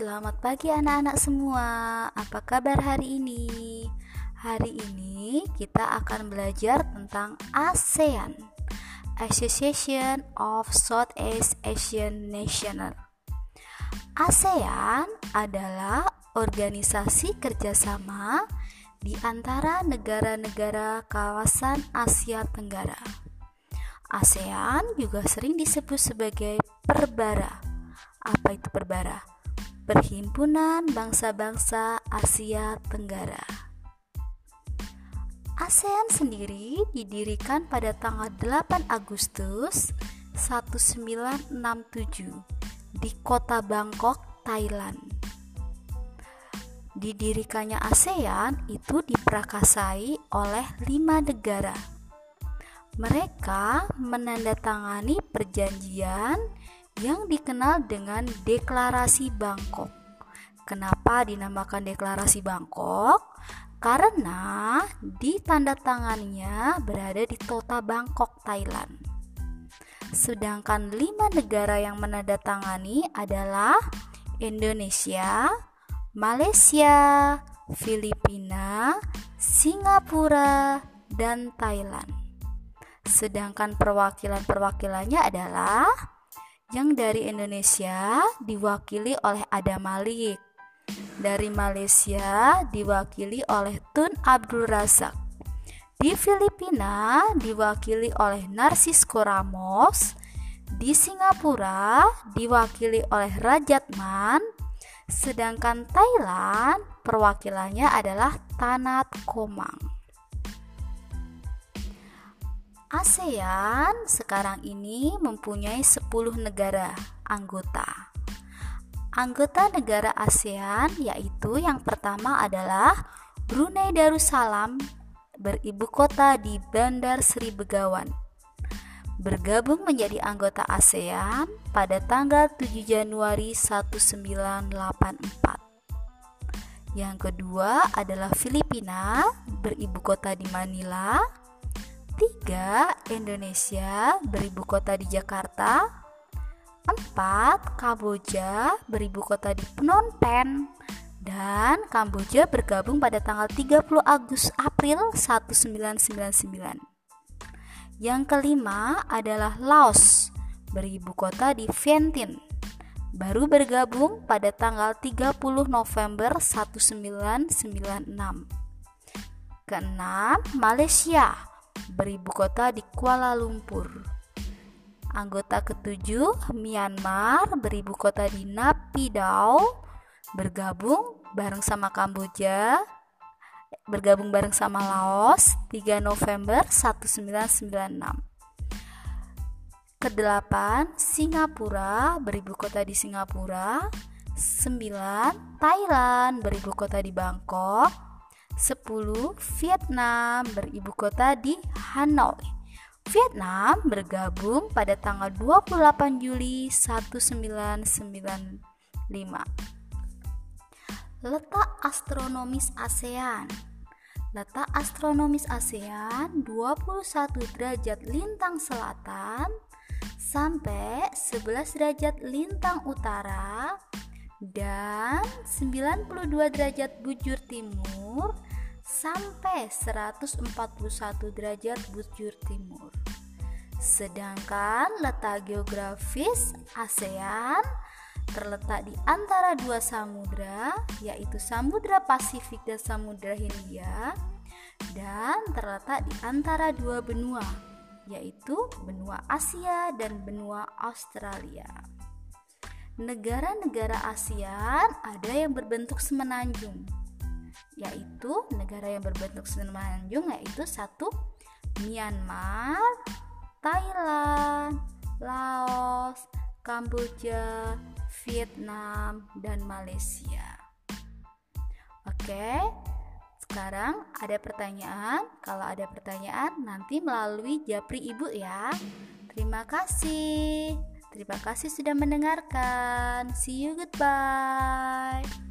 selamat pagi anak-anak semua. Apa kabar hari ini? Hari ini kita akan belajar tentang ASEAN, Association of Southeast Asian Nations. ASEAN adalah organisasi kerjasama di antara negara-negara kawasan Asia Tenggara. ASEAN juga sering disebut sebagai perbara. Apa itu perbara? Perhimpunan Bangsa-Bangsa Asia Tenggara. ASEAN sendiri didirikan pada tanggal 8 Agustus 1967 di kota Bangkok, Thailand. Didirikannya ASEAN itu diperakasai oleh lima negara. Mereka menandatangani perjanjian yang dikenal dengan Deklarasi Bangkok. Kenapa dinamakan Deklarasi Bangkok? Karena ditandatangannya berada di kota Bangkok, Thailand. Sedangkan lima negara yang menandatangani adalah Indonesia, Malaysia, Filipina, Singapura, dan Thailand. Sedangkan perwakilan-perwakilannya adalah yang dari Indonesia diwakili oleh Adam Malik. Dari Malaysia diwakili oleh Tun Abdul Razak. Di Filipina diwakili oleh Narcisco Ramos. Di Singapura diwakili oleh Rajatman. Sedangkan Thailand perwakilannya adalah Tanat Komang. ASEAN sekarang ini mempunyai 10 negara anggota. Anggota negara ASEAN yaitu yang pertama adalah Brunei Darussalam beribu kota di Bandar Sri Begawan. Bergabung menjadi anggota ASEAN pada tanggal 7 Januari 1984. Yang kedua adalah Filipina beribu kota di Manila 3. Indonesia beribu kota di Jakarta 4. Kamboja beribu kota di Phnom Penh dan Kamboja bergabung pada tanggal 30 Agustus April 1999. Yang kelima adalah Laos beribu kota di Vientiane baru bergabung pada tanggal 30 November 1996. Keenam, Malaysia beribu kota di Kuala Lumpur. Anggota ketujuh, Myanmar beribu kota di Naypyidaw, bergabung bareng sama Kamboja, bergabung bareng sama Laos 3 November 1996. Kedelapan, Singapura beribu kota di Singapura. 9. Thailand beribu kota di Bangkok. 10. Vietnam beribu kota di Hanoi. Vietnam bergabung pada tanggal 28 Juli 1995. Letak astronomis ASEAN Letak astronomis ASEAN 21 derajat lintang selatan sampai 11 derajat lintang utara dan 92 derajat bujur timur sampai 141 derajat bujur timur. Sedangkan letak geografis ASEAN terletak di antara dua samudra, yaitu Samudra Pasifik dan Samudra Hindia, dan terletak di antara dua benua, yaitu benua Asia dan benua Australia. Negara-negara ASEAN ada yang berbentuk semenanjung, yaitu negara yang berbentuk semenanjung yaitu satu Myanmar, Thailand, Laos, Kamboja, Vietnam, dan Malaysia. Oke, sekarang ada pertanyaan. Kalau ada pertanyaan, nanti melalui Japri Ibu ya. Terima kasih. Terima kasih sudah mendengarkan. See you, goodbye.